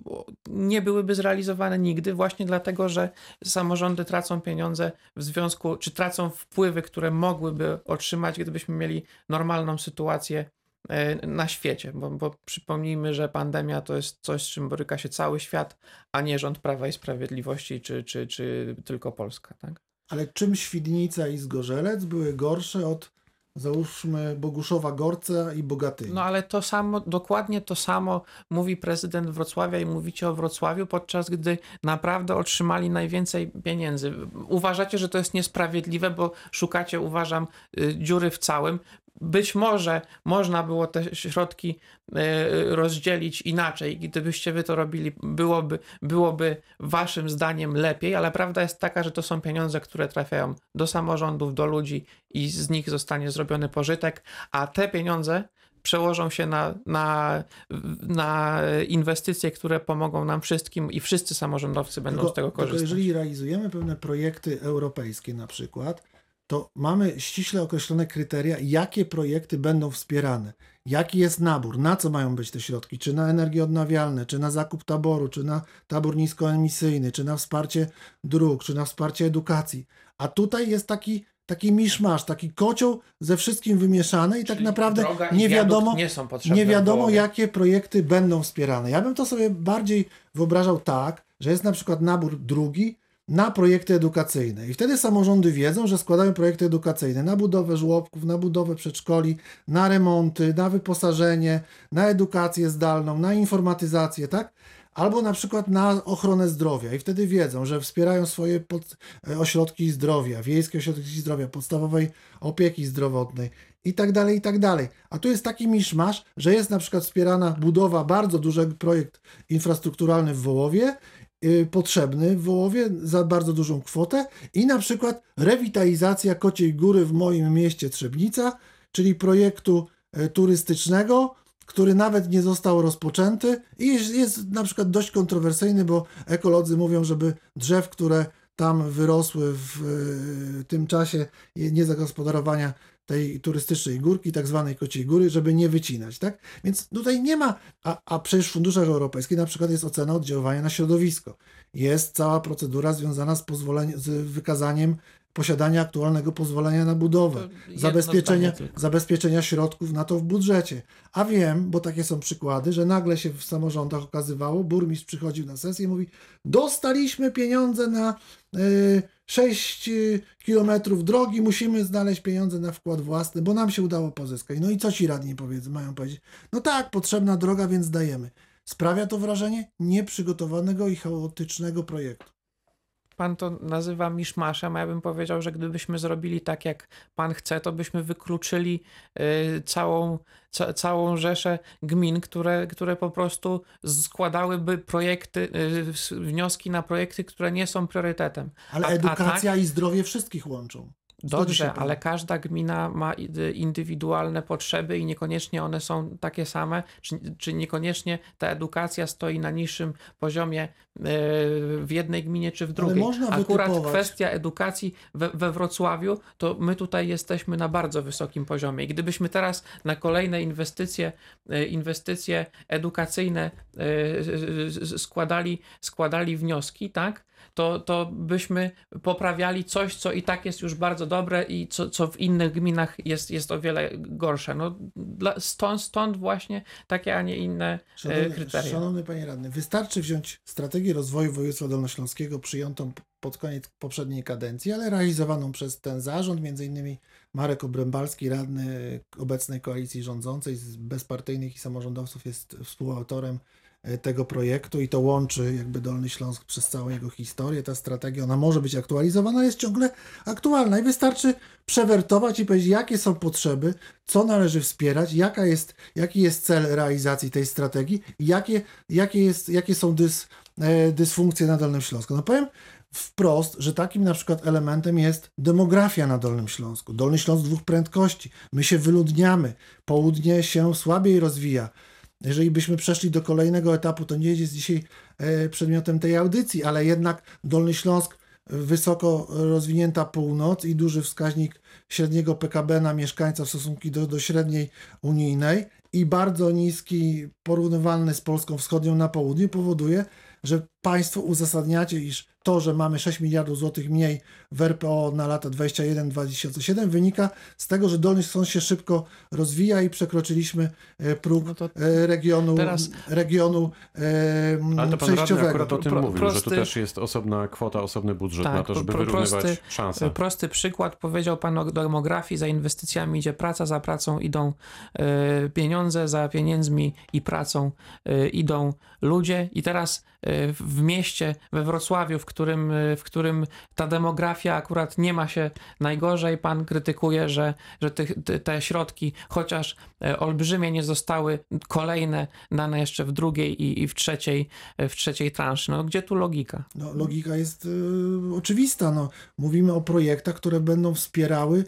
nie byłyby zrealizowane nigdy, właśnie dlatego, że samorządy tracą pieniądze w związku, czy tracą wpływy, które mogłyby otrzymać, gdybyśmy mieli normalną sytuację e, na świecie, bo, bo przypomnijmy, że pandemia to jest coś, z czym boryka się cały świat, a nie rząd Prawa i Sprawiedliwości, czy, czy, czy tylko Polska. Tak? Ale czym Świdnica i Zgorzelec były gorsze od załóżmy Boguszowa Gorca i Bogatyni. No ale to samo, dokładnie to samo mówi prezydent Wrocławia i mówicie o Wrocławiu, podczas gdy naprawdę otrzymali najwięcej pieniędzy. Uważacie, że to jest niesprawiedliwe, bo szukacie, uważam, y, dziury w całym być może można było te środki e, rozdzielić inaczej. Gdybyście wy to robili, byłoby, byłoby waszym zdaniem lepiej, ale prawda jest taka, że to są pieniądze, które trafiają do samorządów, do ludzi i z nich zostanie zrobiony pożytek, a te pieniądze przełożą się na, na, na inwestycje, które pomogą nam wszystkim i wszyscy samorządowcy będą tylko, z tego korzystać. jeżeli realizujemy pewne projekty europejskie na przykład, to mamy ściśle określone kryteria, jakie projekty będą wspierane, jaki jest nabór, na co mają być te środki, czy na energie odnawialne, czy na zakup taboru, czy na tabor niskoemisyjny, czy na wsparcie dróg, czy na wsparcie edukacji. A tutaj jest taki taki miszmasz, taki kocioł ze wszystkim wymieszany i tak Czyli tak naprawdę nie wiadomo, nie, nie wiadomo jakie projekty będą wspierane. Ja bym to sobie bardziej wyobrażał tak, że jest na przykład nabór drugi, na projekty edukacyjne. I wtedy samorządy wiedzą, że składają projekty edukacyjne na budowę żłobków, na budowę przedszkoli, na remonty, na wyposażenie, na edukację zdalną, na informatyzację, tak? Albo na przykład na ochronę zdrowia i wtedy wiedzą, że wspierają swoje pod, e, ośrodki zdrowia, wiejskie ośrodki zdrowia, podstawowej opieki zdrowotnej i tak dalej, i tak dalej. A tu jest taki miszmasz, że jest na przykład wspierana budowa, bardzo duży projekt infrastrukturalny w Wołowie potrzebny w Wołowie za bardzo dużą kwotę i na przykład rewitalizacja Kociej Góry w moim mieście Trzebnica, czyli projektu e, turystycznego, który nawet nie został rozpoczęty i jest, jest na przykład dość kontrowersyjny, bo ekolodzy mówią, żeby drzew, które tam wyrosły w e, tym czasie niezagospodarowania tej turystycznej górki, tak zwanej kociej góry, żeby nie wycinać, tak? Więc tutaj nie ma, a, a przecież w funduszach europejskich na przykład jest ocena oddziaływania na środowisko. Jest cała procedura związana z, pozwoleniem, z wykazaniem posiadania aktualnego pozwolenia na budowę, zabezpieczenia, zabezpieczenia środków na to w budżecie. A wiem, bo takie są przykłady, że nagle się w samorządach okazywało, burmistrz przychodził na sesję i mówi: Dostaliśmy pieniądze na y, 6 y, kilometrów drogi, musimy znaleźć pieniądze na wkład własny, bo nam się udało pozyskać. No i co ci radni powiedzą? Mają powiedzieć: No tak, potrzebna droga, więc dajemy. Sprawia to wrażenie nieprzygotowanego i chaotycznego projektu. Pan to nazywa miszmaszem, a ja bym powiedział, że gdybyśmy zrobili tak, jak pan chce, to byśmy wykluczyli y, całą, ca, całą rzeszę gmin, które, które po prostu składałyby projekty, y, wnioski na projekty, które nie są priorytetem. Ale A- a edukacja tak- i zdrowie wszystkich łączą. Dobrze, ale każda gmina ma id- indywidualne potrzeby i niekoniecznie one są takie same, czy, czy niekoniecznie ta edukacja stoi na niższym poziomie e, w jednej gminie czy w drugiej. można Akurat wytypować- kwestia edukacji we, we Wrocławiu, to my tutaj jesteśmy na bardzo wysokim poziomie. I gdybyśmy teraz na kolejne inwestycje, e, inwestycje edukacyjne składali, składali wnioski, tak? To, to byśmy poprawiali coś, co i tak jest już bardzo dobre i co, co w innych gminach jest, jest o wiele gorsze. No, dla, stąd, stąd właśnie takie, a nie inne e, Szanowny, kryteria. szanowny panie radny, wystarczy wziąć strategię rozwoju województwa dolnośląskiego przyjętą pod koniec poprzedniej kadencji, ale realizowaną przez ten zarząd, między innymi Marek Obrębalski, radny obecnej koalicji rządzącej z bezpartyjnych i samorządowców jest współautorem tego projektu i to łączy jakby Dolny Śląsk przez całą jego historię. Ta strategia, ona może być aktualizowana, jest ciągle aktualna i wystarczy przewertować i powiedzieć, jakie są potrzeby, co należy wspierać, jaka jest, jaki jest cel realizacji tej strategii jakie, jakie, jest, jakie są dys, e, dysfunkcje na Dolnym Śląsku. No powiem wprost, że takim na przykład elementem jest demografia na Dolnym Śląsku. Dolny Śląsk dwóch prędkości. My się wyludniamy, południe się słabiej rozwija. Jeżeli byśmy przeszli do kolejnego etapu, to nie jest dzisiaj e, przedmiotem tej audycji, ale jednak Dolny Śląsk, wysoko rozwinięta północ i duży wskaźnik średniego PKB na mieszkańca w stosunku do, do średniej unijnej i bardzo niski, porównywalny z Polską Wschodnią na południu powoduje, że Państwo uzasadniacie, iż to, że mamy 6 miliardów złotych mniej w RPO na lata 21-2007 wynika z tego, że Dolny Śląsk się szybko rozwija i przekroczyliśmy e, próg No e, regionu, teraz- regionu e, Ale to pan radny przejściowego. akurat o tym Pro- mówił, że prosty- tu też jest osobna kwota, osobny budżet Tak, na to, żeby pro- wyrównywać prosty- szanse. Prosty przykład, powiedział Pan o demografii, za inwestycjami idzie praca, za pracą idą e, pieniądze, za pieniędzmi i pracą e, idą ludzie i teraz w mieście, we Wrocławiu, w którym, e, w którym ta demografia akurat nie ma się najgorzej, Pan krytykuje, że, że te, te środki, chociaż e, olbrzymie, nie zostały kolejne dane jeszcze w drugiej i, i w trzeciej, e, w trzeciej transzy. No gdzie tu logika? No, logika jest y, oczywista. No, mówimy o projektach, które będą wspierały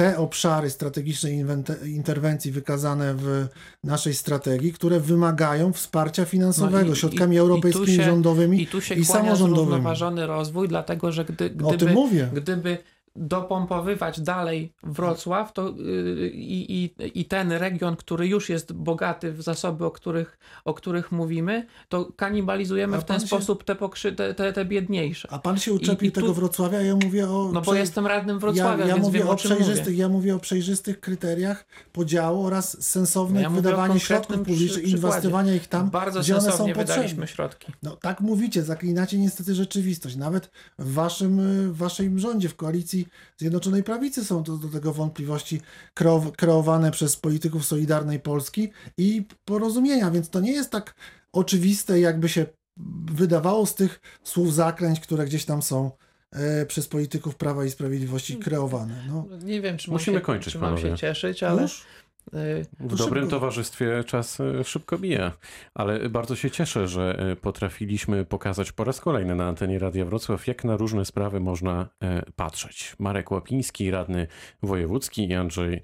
te obszary strategicznej interwencji wykazane w naszej strategii, które wymagają wsparcia finansowego No i- środkami i- i europejskimi się- rządowymi I tu się i samorządowymi. zrównoważony rozwój, dlatego że gdy, O tym gdyby, mówię. gdyby dopompowywać dalej Wrocław to, yy, i, i, i ten region, który już jest bogaty w zasoby, o których, o których mówimy, to kanibalizujemy w ten się- sposób te, pokrzy, te, te, te biedniejsze. A pan się uczepił I- i tu- tego Wrocławia, ja mówię o... No bo jestem radnym Wrocławia, ja, ja więc mówię wiem o o przejrzystych, mówię. ja mówię o przejrzystych kryteriach podziału oraz sensownych Ja mówię o wydawania konkretnym środków publicznych, przy- inwestowania ich tam, Bardzo gdzie one są potrzebne. wydaliśmy środki. No tak mówicie, zaklinacie niestety rzeczywistość. Nawet w waszym, y, w waszym rządzie, w koalicji Zjednoczonej Prawicy są do, do tego wątpliwości kreo, kreowane przez polityków Solidarnej Polski i porozumienia, więc to nie jest tak oczywiste, jakby się wydawało z tych słów zaklęć, które gdzieś tam są e, przez polityków Prawa i Sprawiedliwości kreowane. No, Nie wiem, czy mam Musimy się, kończyć, czy mam się cieszyć, ale... już? Yy, W dobrym szybko. towarzystwie czas e, szybko mija, ale bardzo się cieszę, że e, potrafiliśmy pokazać po raz kolejny na antenie Radia Wrocław, jak na różne sprawy można patrzeć. Marek Łapiński, radny wojewódzki i Andrzej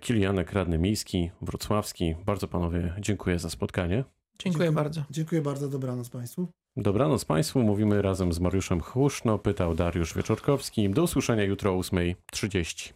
Kilianek, radny miejski, wrocławski. Bardzo panowie dziękuję za spotkanie. Dziękuję bardzo. Dziękuję bardzo, dobranoc Państwu. Dobranoc Państwu, mówimy razem z Mariuszem Chłuszno, pytał Dariusz Wieczorkowski. Do usłyszenia jutro o 8.30.